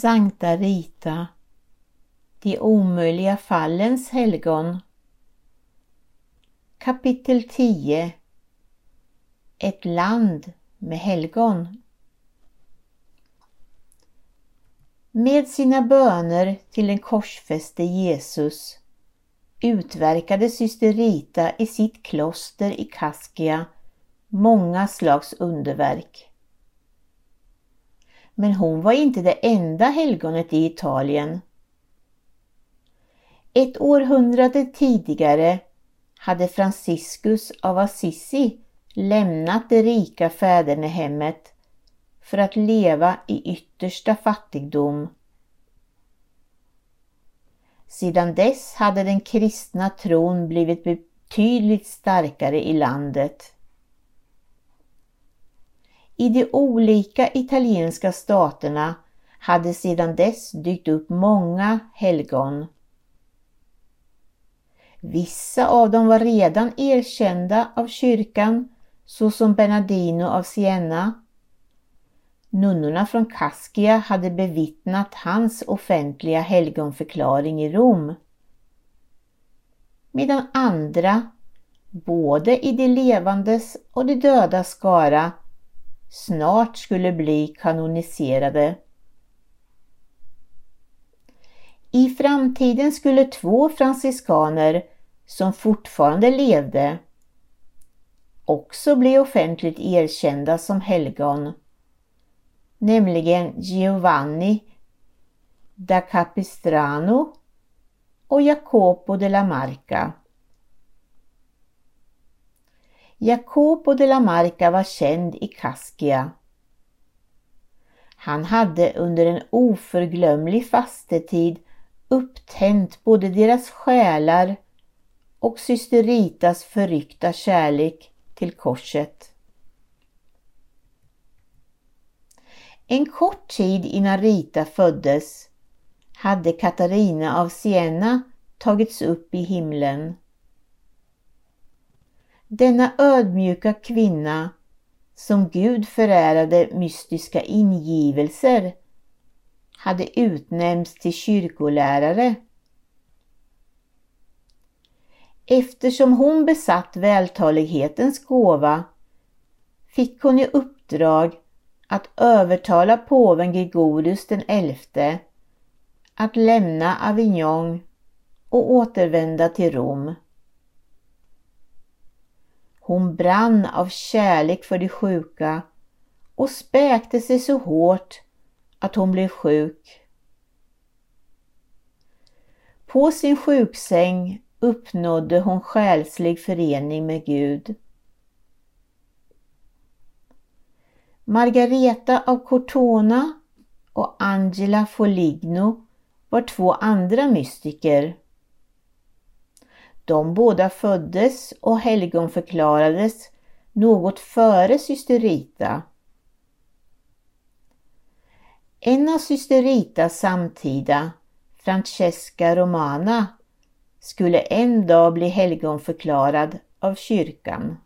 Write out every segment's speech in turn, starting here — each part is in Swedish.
Sankta Rita, de omöjliga fallens helgon. Kapitel 10 Ett land med helgon. Med sina böner till den korsfäste Jesus utverkade syster Rita i sitt kloster i Kaskia många slags underverk. Men hon var inte det enda helgonet i Italien. Ett århundrade tidigare hade Franciscus av Assisi lämnat det rika fädernehemmet för att leva i yttersta fattigdom. Sedan dess hade den kristna tron blivit betydligt starkare i landet. I de olika italienska staterna hade sedan dess dykt upp många helgon. Vissa av dem var redan erkända av kyrkan såsom Bernardino av Siena. Nunnorna från Kaskia hade bevittnat hans offentliga helgonförklaring i Rom. Medan andra, både i de levandes och de dödas skara, snart skulle bli kanoniserade. I framtiden skulle två franciskaner som fortfarande levde också bli offentligt erkända som helgon, nämligen Giovanni da Capistrano och Jacopo della Marca. Jacopo la Marca var känd i Kaskia. Han hade under en oförglömlig fastetid upptänt både deras själar och syster Ritas förryckta kärlek till korset. En kort tid innan Rita föddes hade Katarina av Siena tagits upp i himlen. Denna ödmjuka kvinna som Gud förärade mystiska ingivelser hade utnämnts till kyrkolärare. Eftersom hon besatt vältalighetens gåva fick hon i uppdrag att övertala påven Gregorius den elfte att lämna Avignon och återvända till Rom. Hon brann av kärlek för de sjuka och späkte sig så hårt att hon blev sjuk. På sin sjuksäng uppnådde hon själslig förening med Gud. Margareta av Cortona och Angela Foligno var två andra mystiker. De båda föddes och helgonförklarades något före syster Rita. En av syster Ritas samtida, Francesca Romana, skulle en dag bli helgonförklarad av kyrkan.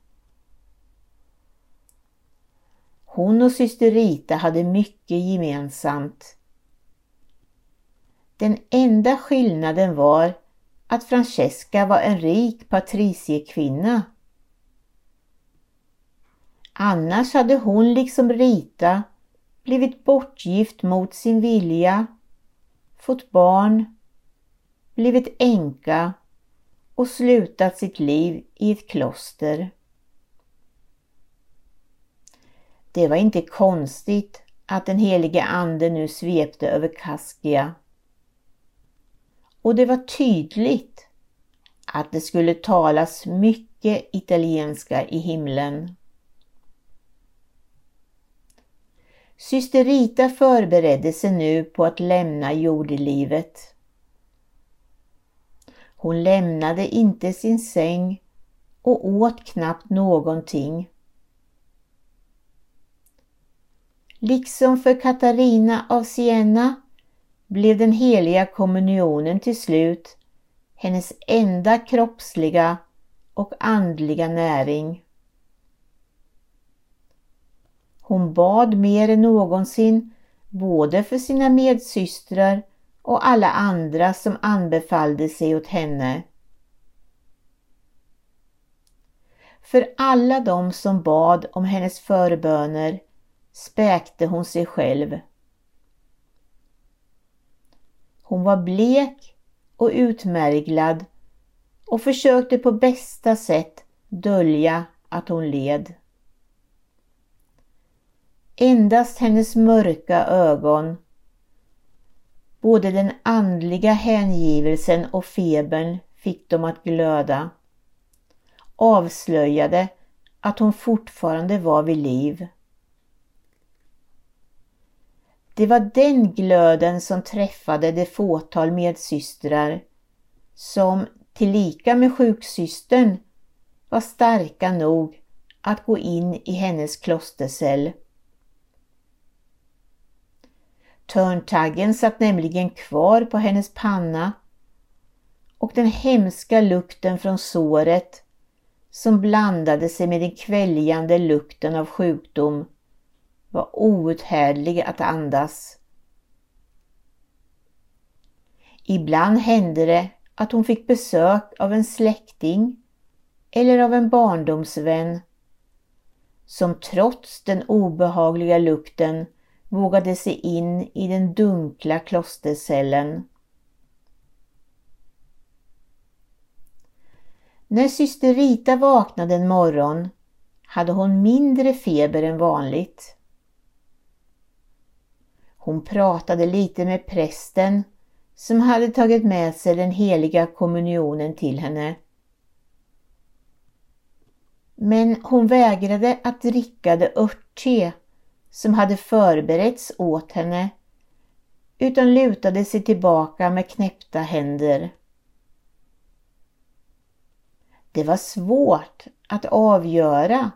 Hon och syster Rita hade mycket gemensamt. Den enda skillnaden var att Francesca var en rik patriciekvinna. Annars hade hon liksom Rita blivit bortgift mot sin vilja, fått barn, blivit änka och slutat sitt liv i ett kloster. Det var inte konstigt att den helige ande nu svepte över Kaskia och det var tydligt att det skulle talas mycket italienska i himlen. Syster Rita förberedde sig nu på att lämna jordelivet. Hon lämnade inte sin säng och åt knappt någonting. Liksom för Katarina av Siena blev den heliga kommunionen till slut hennes enda kroppsliga och andliga näring. Hon bad mer än någonsin både för sina medsystrar och alla andra som anbefallde sig åt henne. För alla de som bad om hennes förböner späkte hon sig själv. Hon var blek och utmärglad och försökte på bästa sätt dölja att hon led. Endast hennes mörka ögon, både den andliga hängivelsen och febern fick dem att glöda, avslöjade att hon fortfarande var vid liv. Det var den glöden som träffade det fåtal medsystrar som tillika med sjuksystern var starka nog att gå in i hennes klostercell. Törntaggen satt nämligen kvar på hennes panna och den hemska lukten från såret som blandade sig med den kväljande lukten av sjukdom var outhärdlig att andas. Ibland hände det att hon fick besök av en släkting eller av en barndomsvän som trots den obehagliga lukten vågade sig in i den dunkla klostercellen. När syster Rita vaknade en morgon hade hon mindre feber än vanligt. Hon pratade lite med prästen som hade tagit med sig den heliga kommunionen till henne. Men hon vägrade att dricka det örtte som hade förberetts åt henne utan lutade sig tillbaka med knäppta händer. Det var svårt att avgöra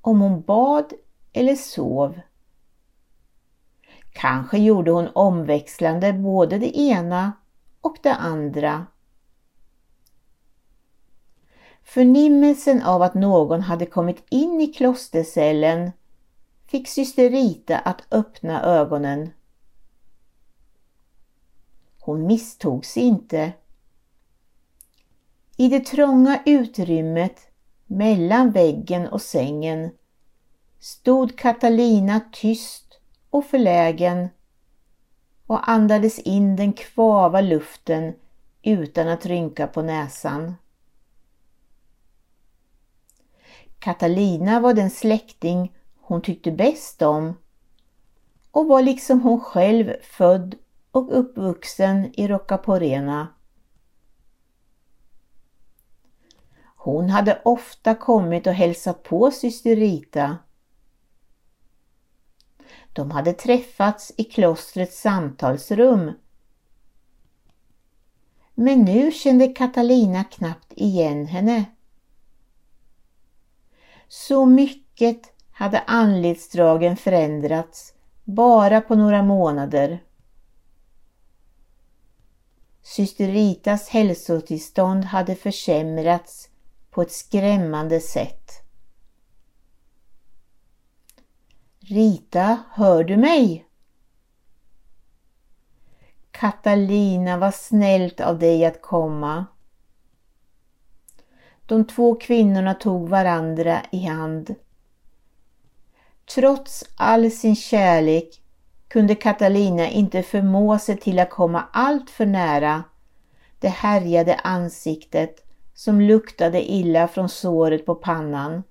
om hon bad eller sov. Kanske gjorde hon omväxlande både det ena och det andra. Förnimmelsen av att någon hade kommit in i klostercellen fick syster Rita att öppna ögonen. Hon misstog sig inte. I det trånga utrymmet mellan väggen och sängen stod Catalina tyst och förlägen och andades in den kvava luften utan att rynka på näsan. Katalina var den släkting hon tyckte bäst om och var liksom hon själv född och uppvuxen i Roccaporena. Hon hade ofta kommit och hälsat på syster Rita. De hade träffats i klostrets samtalsrum. Men nu kände Katalina knappt igen henne. Så mycket hade anletsdragen förändrats bara på några månader. Syster Ritas hälsotillstånd hade försämrats på ett skrämmande sätt. Rita, hör du mig? Katalina, vad snällt av dig att komma. De två kvinnorna tog varandra i hand. Trots all sin kärlek kunde Katalina inte förmå sig till att komma allt för nära det härjade ansiktet som luktade illa från såret på pannan.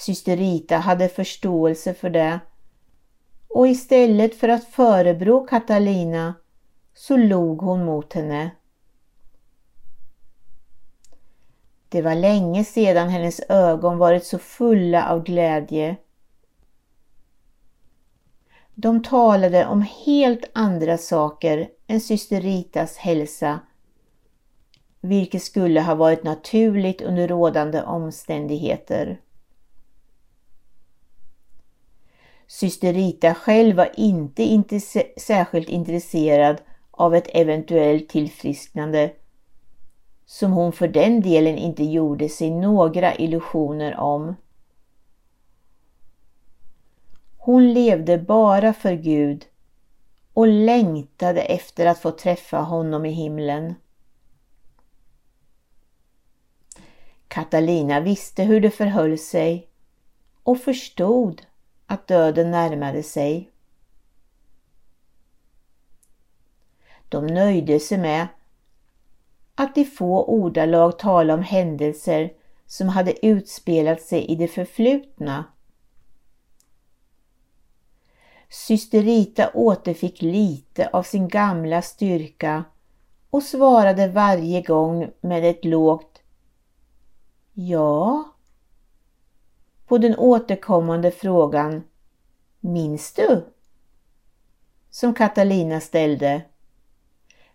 Syster Rita hade förståelse för det och istället för att förebrå Katalina så log hon mot henne. Det var länge sedan hennes ögon varit så fulla av glädje. De talade om helt andra saker än syster Ritas hälsa, vilket skulle ha varit naturligt under rådande omständigheter. Syster Rita själv var inte, intresse särskilt intresserad av ett eventuellt tillfrisknande som hon för den delen inte gjorde sig några illusioner om. Hon levde bara för Gud och längtade efter att få träffa honom i himlen. Katalina visste hur det förhöll sig och förstod att döden närmade sig. De nöjde sig med att i få ordalag tala om händelser som hade utspelat sig i det förflutna. Syster Rita återfick lite av sin gamla styrka och svarade varje gång med ett lågt Ja på den återkommande frågan Minns du? som Katalina ställde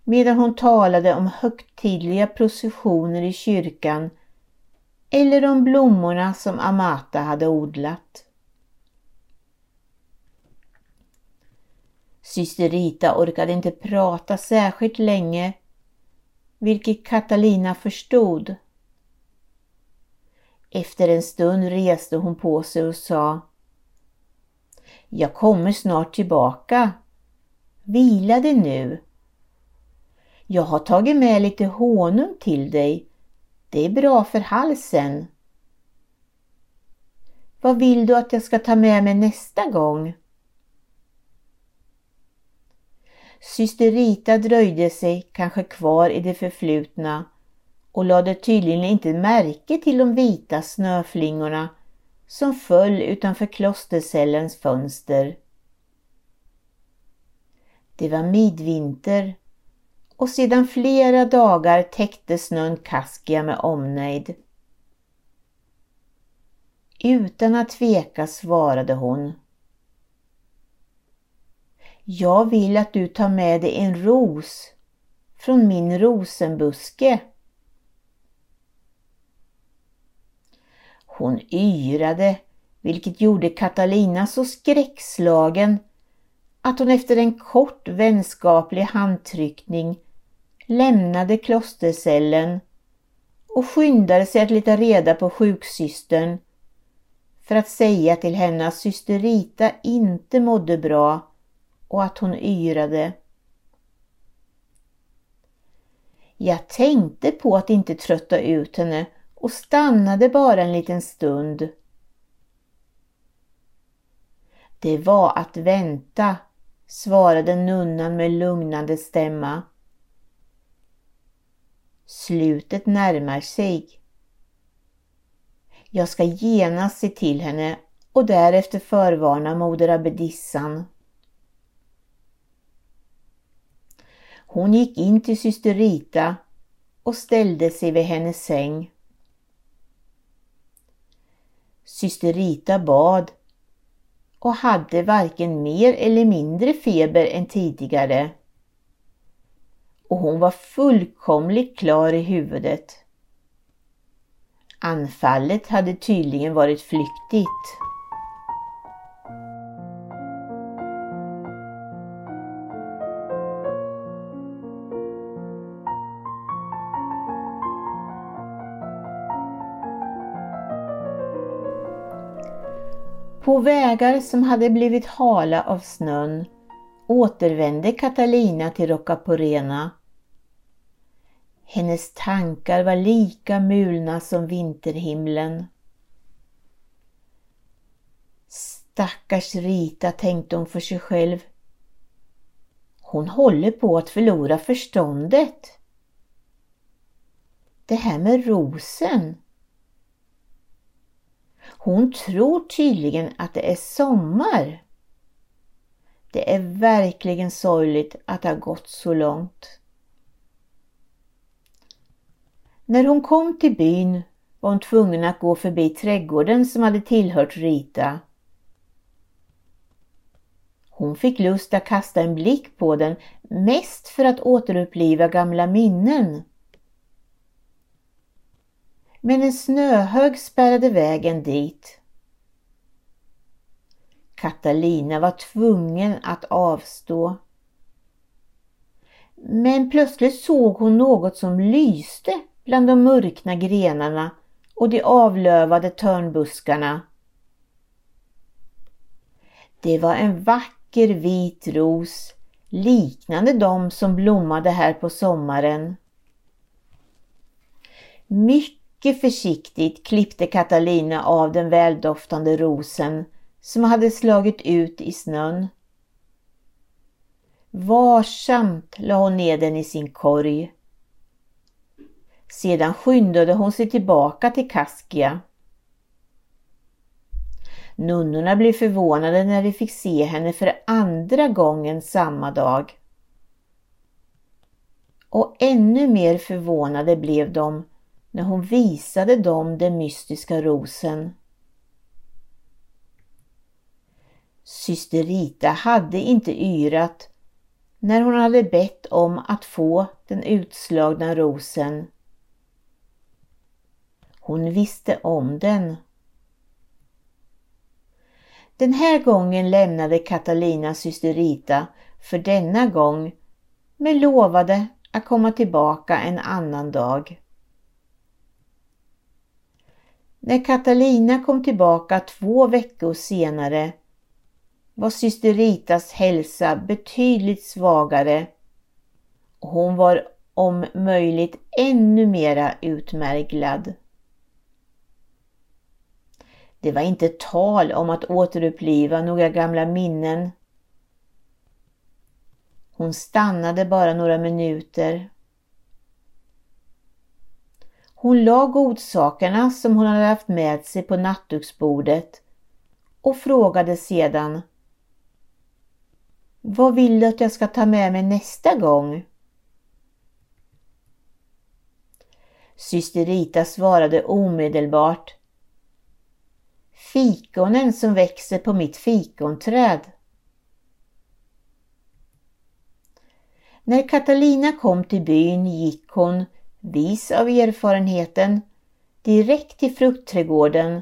medan hon talade om högtidliga processioner i kyrkan eller om blommorna som Amata hade odlat. Syster Rita orkade inte prata särskilt länge, vilket Katalina förstod. Efter en stund reste hon på sig och sa Jag kommer snart tillbaka. Vila dig nu. Jag har tagit med lite honung till dig. Det är bra för halsen. Vad vill du att jag ska ta med mig nästa gång? Syster Rita dröjde sig kanske kvar i det förflutna och lade tydligen inte märke till de vita snöflingorna som föll utanför klostercellens fönster. Det var midvinter och sedan flera dagar täckte snön Kaskia med omnejd. Utan att tveka svarade hon. Jag vill att du tar med dig en ros från min rosenbuske. Hon yrade, vilket gjorde Katalina så skräckslagen att hon efter en kort vänskaplig handtryckning lämnade klostercellen och skyndade sig att leta reda på sjuksystern för att säga till henne att syster Rita inte mådde bra och att hon yrade. Jag tänkte på att inte trötta ut henne och stannade bara en liten stund. Det var att vänta, svarade nunnan med lugnande stämma. Slutet närmar sig. Jag ska genast se till henne och därefter förvarna moder abbedissan. Hon gick in till syster Rita och ställde sig vid hennes säng. Syster Rita bad och hade varken mer eller mindre feber än tidigare. Och hon var fullkomligt klar i huvudet. Anfallet hade tydligen varit flyktigt. På vägar som hade blivit hala av snön återvände Catalina till Roccaporena. Hennes tankar var lika mulna som vinterhimlen. Stackars Rita, tänkte hon för sig själv. Hon håller på att förlora förståndet. Det här med rosen. Hon tror tydligen att det är sommar. Det är verkligen sorgligt att det har gått så långt. När hon kom till byn var hon tvungen att gå förbi trädgården som hade tillhört Rita. Hon fick lust att kasta en blick på den, mest för att återuppliva gamla minnen. Men en snöhög spärrade vägen dit. Katalina var tvungen att avstå. Men plötsligt såg hon något som lyste bland de mörkna grenarna och de avlövade törnbuskarna. Det var en vacker vit ros liknande de som blommade här på sommaren. Mycket mycket försiktigt klippte Katalina av den väldoftande rosen som hade slagit ut i snön. Varsamt la hon ner den i sin korg. Sedan skyndade hon sig tillbaka till Kaskia. Nunnorna blev förvånade när de fick se henne för andra gången samma dag. Och ännu mer förvånade blev de när hon visade dem den mystiska rosen. Syster Rita hade inte yrat när hon hade bett om att få den utslagna rosen. Hon visste om den. Den här gången lämnade Catalina syster Rita för denna gång men lovade att komma tillbaka en annan dag. När Catalina kom tillbaka två veckor senare var syster Ritas hälsa betydligt svagare och hon var om möjligt ännu mera utmärglad. Det var inte tal om att återuppliva några gamla minnen. Hon stannade bara några minuter. Hon la godsakerna som hon hade haft med sig på nattduksbordet och frågade sedan Vad vill du att jag ska ta med mig nästa gång? Syster Rita svarade omedelbart Fikonen som växer på mitt fikonträd. När Catalina kom till byn gick hon, vis av erfarenheten, direkt till fruktträdgården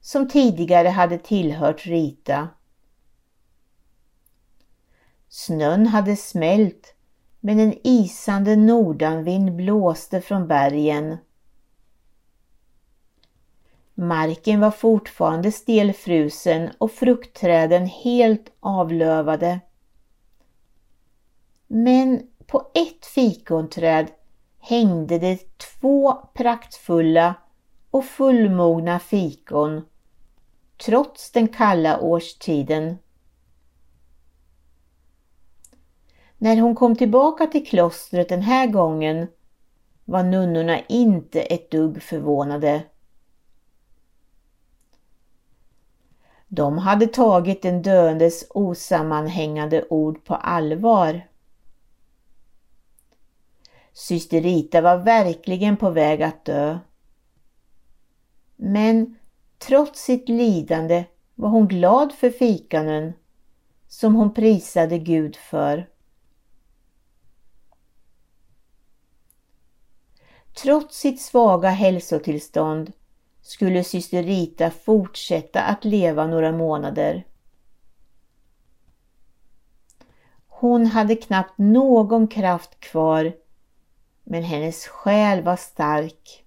som tidigare hade tillhört Rita. Snön hade smält men en isande nordanvind blåste från bergen Marken var fortfarande stelfrusen och fruktträden helt avlövade. Men på ett fikonträd hängde det två praktfulla och fullmogna fikon trots den kalla årstiden. När hon kom tillbaka till klostret den här gången var nunnorna inte ett dugg förvånade. De hade tagit den döendes osammanhängande ord på allvar. Syster Rita var verkligen på väg att dö. Men trots sitt lidande var hon glad för fikanen som hon prisade Gud för. Trots sitt svaga hälsotillstånd skulle syster Rita fortsätta att leva några månader. Hon hade knappt någon kraft kvar men hennes själ var stark.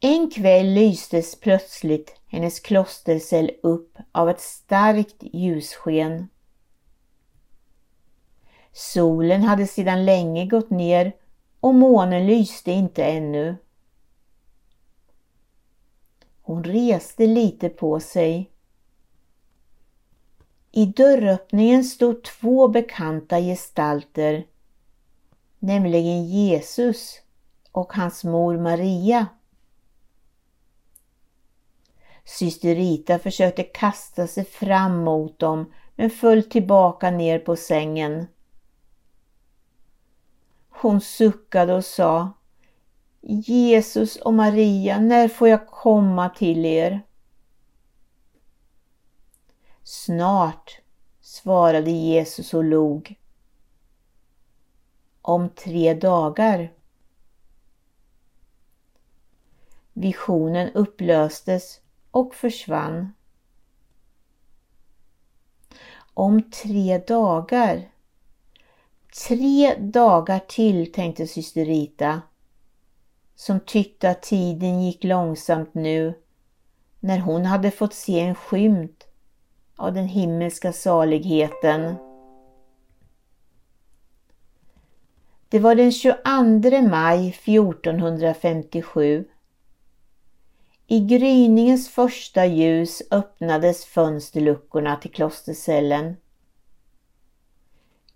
En kväll lystes plötsligt hennes klostercell upp av ett starkt ljussken. Solen hade sedan länge gått ner och månen lyste inte ännu. Hon reste lite på sig. I dörröppningen stod två bekanta gestalter, nämligen Jesus och hans mor Maria. Syster Rita försökte kasta sig fram mot dem men föll tillbaka ner på sängen. Hon suckade och sa Jesus och Maria, när får jag komma till er? Snart, svarade Jesus och log. Om tre dagar. Visionen upplöstes och försvann. Om tre dagar. Tre dagar till, tänkte syster Rita som tyckte att tiden gick långsamt nu när hon hade fått se en skymt av den himmelska saligheten. Det var den 22 maj 1457. I gryningens första ljus öppnades fönsterluckorna till klostercellen.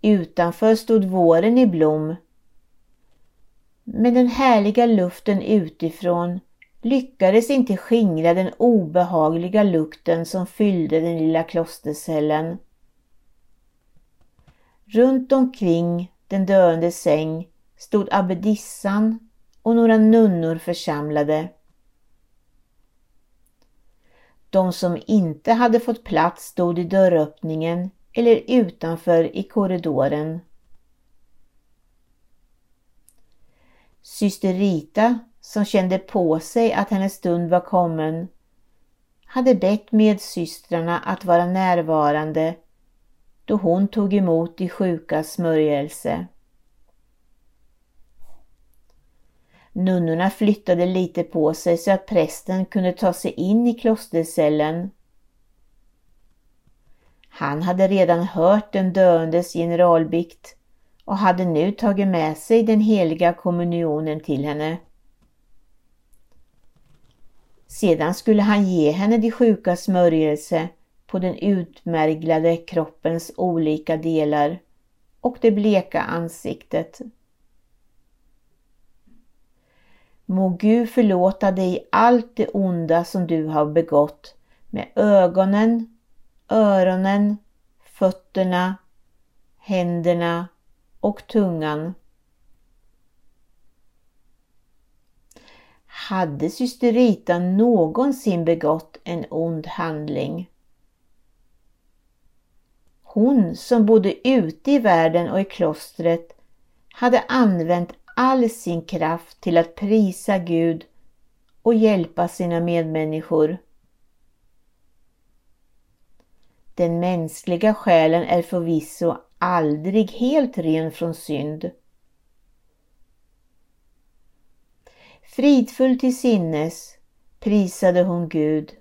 Utanför stod våren i blom. Men den härliga luften utifrån lyckades inte skingra den obehagliga lukten som fyllde den lilla klostercellen. Runt omkring den döende säng stod abbedissan och några nunnor församlade. De som inte hade fått plats stod i dörröppningen eller utanför i korridoren. Syster Rita, som kände på sig att hennes stund var kommen, hade bett medsystrarna att vara närvarande då hon tog emot de sjukas smörjelse. Nunnorna flyttade lite på sig så att prästen kunde ta sig in i klostercellen. Han hade redan hört den döendes generalbikt och hade nu tagit med sig den heliga kommunionen till henne. Sedan skulle han ge henne de sjuka smörjelse på den utmärglade kroppens olika delar och det bleka ansiktet. Må Gud förlåta dig allt det onda som du har begått med ögonen, öronen, fötterna, händerna och tungan. Hade syster Rita någonsin begått en ond handling? Hon som bodde ute i världen och i klostret hade använt all sin kraft till att prisa Gud och hjälpa sina medmänniskor. Den mänskliga själen är förvisso aldrig helt ren från synd. Fridfull till sinnes prisade hon Gud.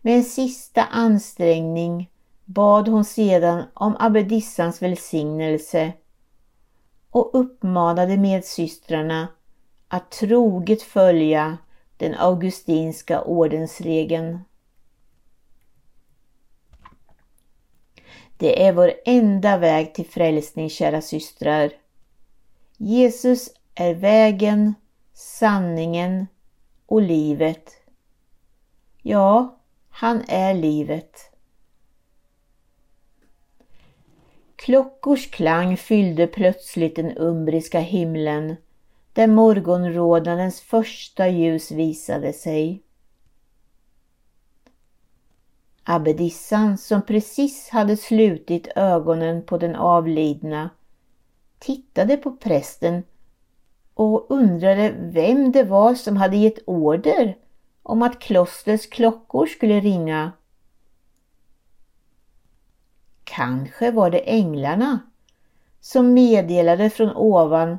Med en sista ansträngning bad hon sedan om abbedissans välsignelse och uppmanade medsystrarna att troget följa den augustinska ordensregeln. Det är vår enda väg till frälsning, kära systrar. Jesus är vägen, sanningen och livet. Ja, han är livet. Klockors klang fyllde plötsligt den umbriska himlen där morgonrådnadens första ljus visade sig. Abbedissan som precis hade slutit ögonen på den avlidna tittade på prästen och undrade vem det var som hade gett order om att klostrets klockor skulle ringa. Kanske var det änglarna som meddelade från ovan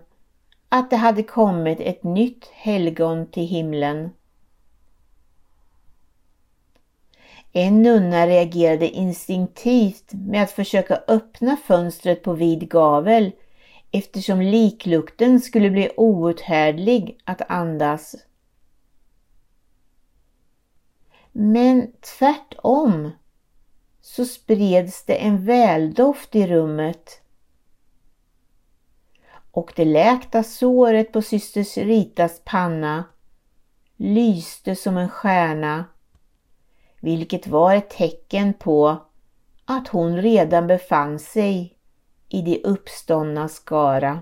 att det hade kommit ett nytt helgon till himlen. En nunna reagerade instinktivt med att försöka öppna fönstret på vid gavel eftersom liklukten skulle bli outhärdlig att andas. Men tvärtom så spreds det en väldoft i rummet. Och det läkta såret på syster Ritas panna lyste som en stjärna, vilket var ett tecken på att hon redan befann sig i de uppståndna skara.